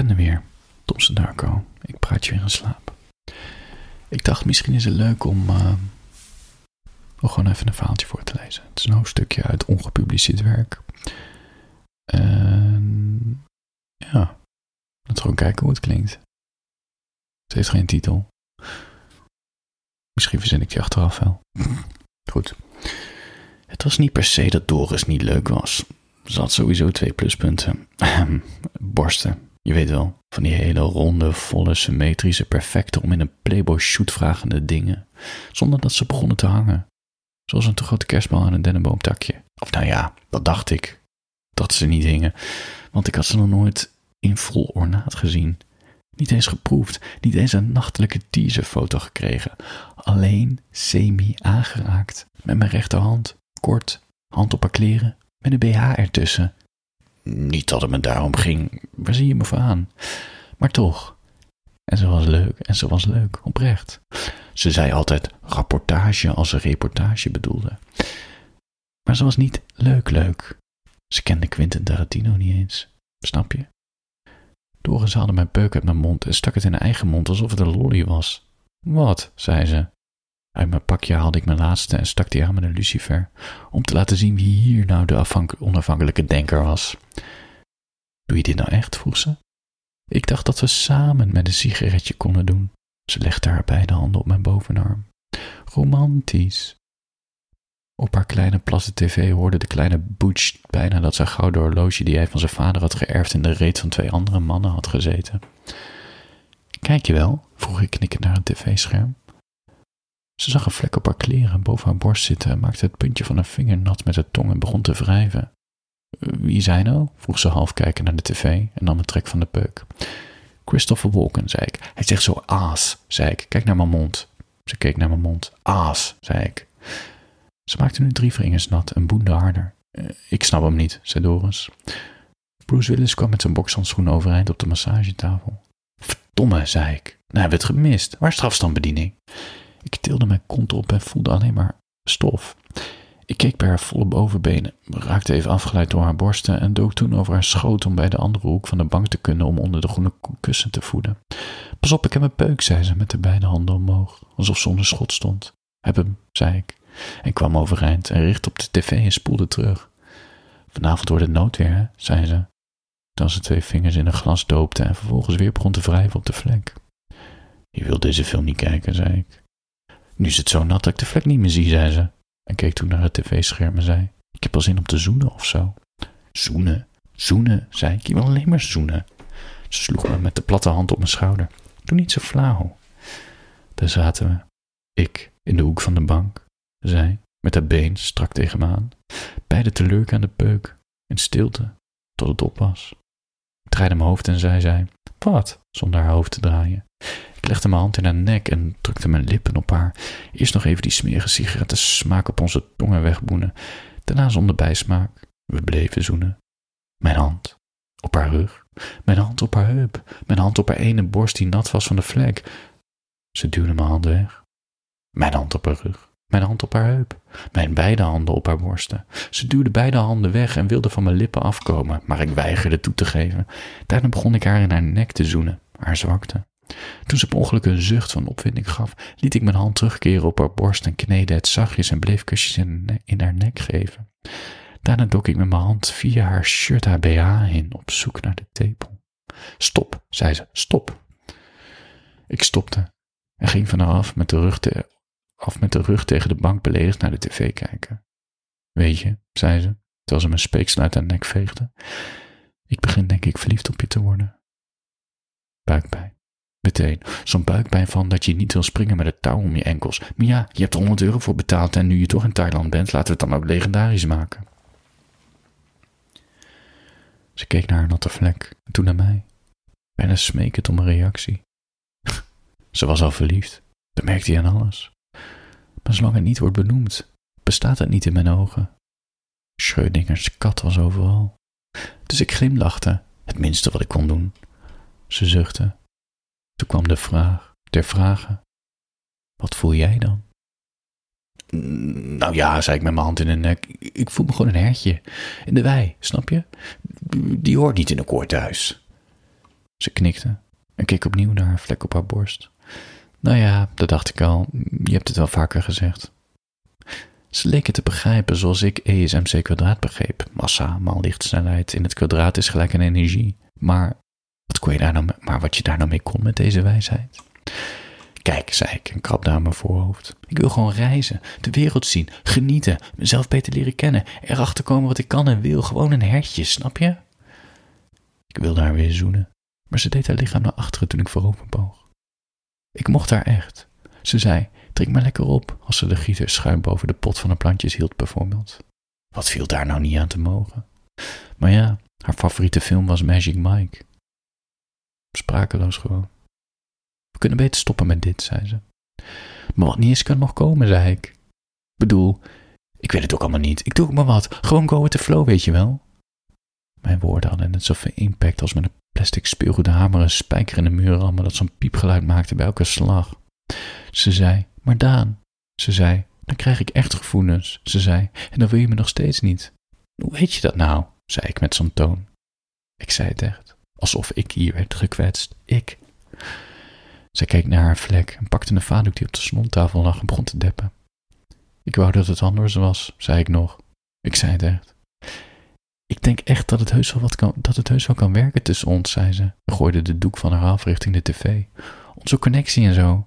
ben er weer, Tomse Darko. Ik praat je weer in slaap. Ik dacht, misschien is het leuk om, uh, om gewoon even een verhaaltje voor te lezen. Het is een hoofdstukje uit ongepubliceerd werk. En ja, laten we gewoon kijken hoe het klinkt. Het heeft geen titel. Misschien verzin ik die achteraf wel. Goed. Het was niet per se dat Doris niet leuk was. Ze had sowieso twee pluspunten. Borsten. Je weet wel, van die hele ronde, volle, symmetrische, perfecte om in een playboy shoot vragende dingen. Zonder dat ze begonnen te hangen. Zoals een te grote kerstbal aan een dennenboomtakje. Of nou ja, dat dacht ik. Dat ze niet hingen. Want ik had ze nog nooit in vol ornaat gezien. Niet eens geproefd, niet eens een nachtelijke teaserfoto gekregen. Alleen semi-aangeraakt. Met mijn rechterhand, kort, hand op haar kleren, met een BH ertussen. Niet dat het me daarom ging, waar zie je me voor aan? Maar toch. En ze was leuk, en ze was leuk, oprecht. Ze zei altijd rapportage als ze reportage bedoelde. Maar ze was niet leuk leuk. Ze kende Quentin Tarantino niet eens. Snap je? Doris haalde mijn peuk uit mijn mond en stak het in haar eigen mond alsof het een lolly was. Wat? zei ze. Uit mijn pakje haalde ik mijn laatste en stak die aan met een lucifer, om te laten zien wie hier nou de onafhankelijke denker was. Doe je dit nou echt? vroeg ze. Ik dacht dat we samen met een sigaretje konden doen. Ze legde haar beide handen op mijn bovenarm. Romantisch. Op haar kleine platte tv hoorde de kleine Butch bijna dat zijn gouden horloge die hij van zijn vader had geërfd in de reet van twee andere mannen had gezeten. Kijk je wel? vroeg ik knikkend naar een tv-scherm. Ze zag een vlek op haar kleren boven haar borst zitten en maakte het puntje van haar vinger nat met haar tong en begon te wrijven. Wie zijn nou? vroeg ze half kijken naar de tv en nam een trek van de peuk. Christopher Walken, zei ik. Hij zegt zo aas, zei ik. Kijk naar mijn mond. Ze keek naar mijn mond. Aas, zei ik. Ze maakte nu drie vingers nat en boende harder. Eh, ik snap hem niet, zei Doris. Bruce Willis kwam met zijn bokshandschoen overeind op de massagetafel. Verdomme, zei ik. Nou hebben we het gemist. Waar is strafstandbediening? Ik tilde mijn kont op en voelde alleen maar stof. Ik keek bij haar volle bovenbenen, raakte even afgeleid door haar borsten en dook toen over haar schoot om bij de andere hoek van de bank te kunnen om onder de groene kussen te voeden. Pas op, ik heb een peuk, zei ze met de beide handen omhoog, alsof ze onder schot stond. Heb hem, zei ik, en kwam overeind en richtte op de tv en spoelde terug. Vanavond wordt het noodweer, hè, zei ze, terwijl ze twee vingers in een glas doopte en vervolgens weer begon te wrijven op de vlek. Je wilt deze film niet kijken, zei ik. Nu is het zo nat dat ik de vlek niet meer zie, zei ze. En keek toen naar het tv-scherm en zei: Ik heb al zin om te zoenen of zo. Zoenen, zoenen, zei ik. Je wil alleen maar zoenen. Ze sloeg me met de platte hand op mijn schouder. Doe niet zo flauw. Daar zaten we. Ik in de hoek van de bank. Zij met haar been strak tegen me aan. Beide te aan de peuk. In stilte, tot het op was. Ik draaide mijn hoofd en zij zei: Wat? zonder haar hoofd te draaien. Legde mijn hand in haar nek en drukte mijn lippen op haar. Eerst nog even die smerige sigaretten smaak op onze tongen wegboenen. Daarna zonder bijsmaak. We bleven zoenen. Mijn hand op haar rug. Mijn hand op haar heup. Mijn hand op haar ene borst die nat was van de vlek. Ze duwde mijn hand weg. Mijn hand op haar rug. Mijn hand op haar heup. Mijn beide handen op haar borsten. Ze duwde beide handen weg en wilde van mijn lippen afkomen, maar ik weigerde toe te geven. Daarna begon ik haar in haar nek te zoenen, haar zwakte. Toen ze per ongeluk een zucht van opwinding gaf, liet ik mijn hand terugkeren op haar borst en kneedde het zachtjes en bleef kusjes in, in haar nek geven. Daarna dok ik met mijn hand via haar shirt haar BH in op zoek naar de tepel. Stop, zei ze, stop. Ik stopte en ging van haar af met de rug, af met de rug tegen de bank beledigd naar de tv kijken. Weet je, zei ze, terwijl ze mijn speeksel uit haar nek veegde, ik begin denk ik verliefd op je te worden. Buikpijn. Meteen. Zo'n buikpijn van dat je niet wil springen met het touw om je enkels. Maar ja, je hebt er 100 euro voor betaald en nu je toch in Thailand bent, laten we het dan ook legendarisch maken. Ze keek naar haar natte vlek en toen naar mij. Bijna smekend om een reactie. Ze was al verliefd. Dat merkte hij aan alles. Maar zolang het niet wordt benoemd, bestaat het niet in mijn ogen. Schrödingers kat was overal. Dus ik glimlachte, het minste wat ik kon doen. Ze zuchtte toen kwam de vraag ter vragen: Wat voel jij dan? Nou ja, zei ik met mijn hand in de nek. Ik voel me gewoon een hertje. In de wei, snap je? Die hoort niet in een koorthuis. Ze knikte en keek opnieuw naar haar vlek op haar borst. Nou ja, dat dacht ik al. Je hebt het wel vaker gezegd. Ze leken te begrijpen zoals ik ESMC kwadraat begreep. Massa maal lichtsnelheid in het kwadraat is gelijk aan energie. Maar wat, kon je daar nou, maar wat je daar nou mee kon met deze wijsheid? Kijk, zei ik en krabde aan mijn voorhoofd. Ik wil gewoon reizen, de wereld zien, genieten, mezelf beter leren kennen, erachter komen wat ik kan en wil. Gewoon een hertje, snap je? Ik wilde haar weer zoenen, maar ze deed haar lichaam naar achteren toen ik voorover boog. Ik mocht haar echt. Ze zei: Drink maar lekker op, als ze de gieter schuin boven de pot van de plantjes hield, bijvoorbeeld. Wat viel daar nou niet aan te mogen? Maar ja, haar favoriete film was Magic Mike. Sprakeloos gewoon. We kunnen beter stoppen met dit, zei ze. Maar wat niet is, kan nog komen, zei ik. Bedoel, ik weet het ook allemaal niet. Ik doe ook maar wat. Gewoon go with the flow, weet je wel. Mijn woorden hadden net zoveel impact als met een plastic speelgoed hamer een spijker in de muur rammen dat zo'n piepgeluid maakte bij elke slag. Ze zei, maar Daan, ze zei, dan krijg ik echt gevoelens. Ze zei, en dan wil je me nog steeds niet. Hoe weet je dat nou? zei ik met zo'n toon. Ik zei het echt, alsof ik hier werd gekwetst. Ik. Zij keek naar haar vlek en pakte een vaatdoek die op de salontafel lag en begon te deppen. Ik wou dat het anders was, zei ik nog. Ik zei het echt. Ik denk echt dat het heus wel, wat kan, dat het heus wel kan werken tussen ons, zei ze en gooide de doek van haar af richting de tv. Onze connectie en zo.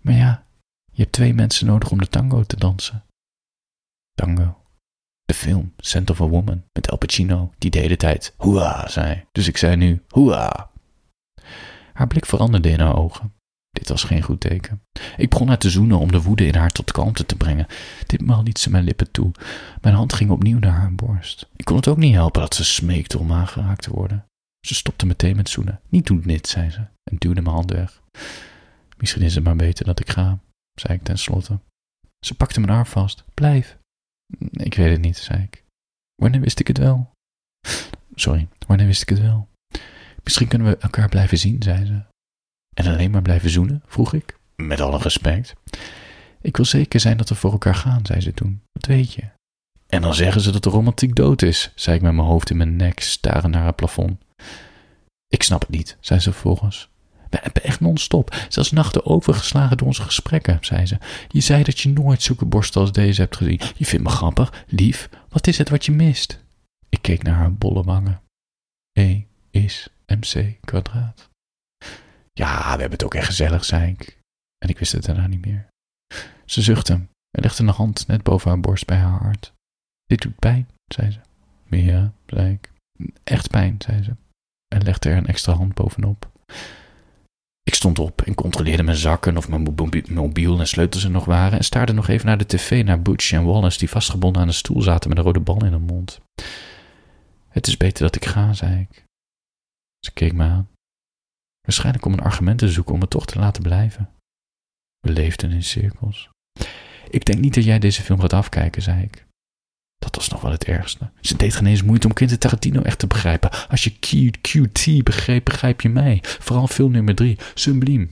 Maar ja, je hebt twee mensen nodig om de tango te dansen. Tango. De film, Scent of a Woman, met Al Pacino, die de hele tijd hoera zei. Dus ik zei nu hoera. Haar blik veranderde in haar ogen. Dit was geen goed teken. Ik begon haar te zoenen om de woede in haar tot kalmte te brengen. Ditmaal liet ze mijn lippen toe. Mijn hand ging opnieuw naar haar borst. Ik kon het ook niet helpen dat ze smeekte om aangeraakt te worden. Ze stopte meteen met zoenen. Niet doen dit, zei ze, en duwde mijn hand weg. Misschien is het maar beter dat ik ga, zei ik tenslotte. Ze pakte mijn arm vast. Blijf. Ik weet het niet, zei ik. Wanneer wist ik het wel? Sorry, wanneer wist ik het wel? Misschien kunnen we elkaar blijven zien, zei ze. En alleen maar blijven zoenen? vroeg ik. Met alle respect. Ik wil zeker zijn dat we voor elkaar gaan, zei ze toen. Dat weet je. En dan zeggen ze dat de romantiek dood is, zei ik met mijn hoofd in mijn nek, starend naar het plafond. Ik snap het niet, zei ze vervolgens. We hebben echt non-stop, zelfs nachten overgeslagen door onze gesprekken, zei ze. Je zei dat je nooit zulke borsten als deze hebt gezien. Je vindt me grappig, lief. Wat is het wat je mist? Ik keek naar haar bolle wangen. E is mc kwadraat. Ja, we hebben het ook echt gezellig, zei ik. En ik wist het daarna niet meer. Ze zuchtte en legde een hand net boven haar borst bij haar hart. Dit doet pijn, zei ze. Ja, zei ik. Echt pijn, zei ze. En legde er een extra hand bovenop. Ik stond op en controleerde mijn zakken of mijn mobiel en sleutels er nog waren en staarde nog even naar de tv naar Butch en Wallace die vastgebonden aan de stoel zaten met een rode bal in hun mond. Het is beter dat ik ga, zei ik. Ze keek me aan. Waarschijnlijk om een argument te zoeken om me toch te laten blijven. We leefden in cirkels. Ik denk niet dat jij deze film gaat afkijken, zei ik. Dat was nog wel het ergste. Ze deed geen eens moeite om Quentin Tarantino echt te begrijpen. Als je QT begreep, begrijp je mij. Vooral film nummer 3, Sublime.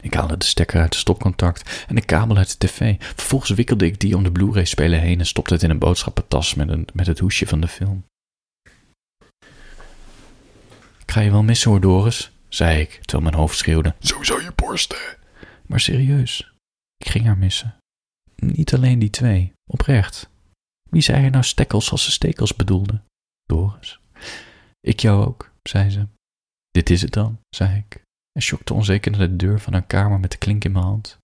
Ik haalde de stekker uit het stopcontact en de kabel uit de tv. Vervolgens wikkelde ik die om de Blu-ray-speler heen en stopte het in een boodschappentas met, een, met het hoesje van de film. Ik ga je wel missen hoor, Doris, zei ik, terwijl mijn hoofd schreeuwde. Zo zou je borsten. Maar serieus, ik ging haar missen. Niet alleen die twee, oprecht. Wie zei er nou stekkels als ze stekels bedoelde? Doris. Ik jou ook, zei ze. Dit is het dan, zei ik, en schokte onzeker naar de deur van haar kamer met de klink in mijn hand.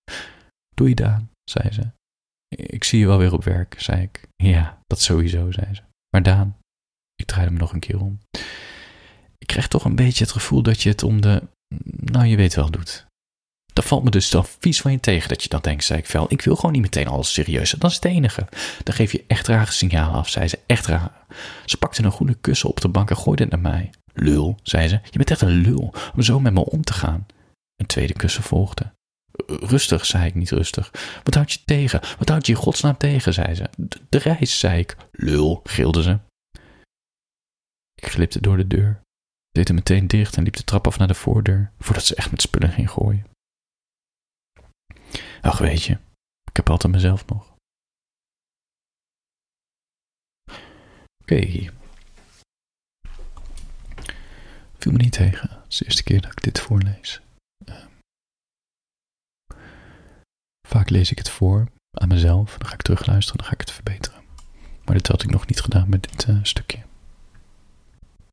Doei Daan, zei ze. Ik zie je wel weer op werk, zei ik. Ja, dat sowieso, zei ze. Maar Daan, ik draaide me nog een keer om. Ik krijg toch een beetje het gevoel dat je het om de, nou je weet wel doet. Dat valt me dus dan vies van je tegen dat je dat denkt, zei ik fel. Ik wil gewoon niet meteen alles serieus. Dat is het enige. Dan geef je echt rare signalen af, zei ze. Echt raar. Ze pakte een groene kussen op de bank en gooide het naar mij. Lul, zei ze. Je bent echt een lul om zo met me om te gaan. Een tweede kussen volgde. Rustig, zei ik niet rustig. Wat houd je tegen? Wat houd je in godsnaam tegen, zei ze. De, reis, zei ik. Lul, gilde ze. Ik glipte door de deur, deed hem meteen dicht en liep de trap af naar de voordeur, voordat ze echt met spullen ging gooien. Ach, weet je, ik heb altijd mezelf nog. Oké. doe me niet tegen. Het is de eerste keer dat ik dit voorlees. Ehm, vaak lees ik het voor aan mezelf. Dan ga ik terugluisteren, dan ga ik het verbeteren. Maar dit had ik nog niet gedaan met dit uh, stukje.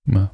Maar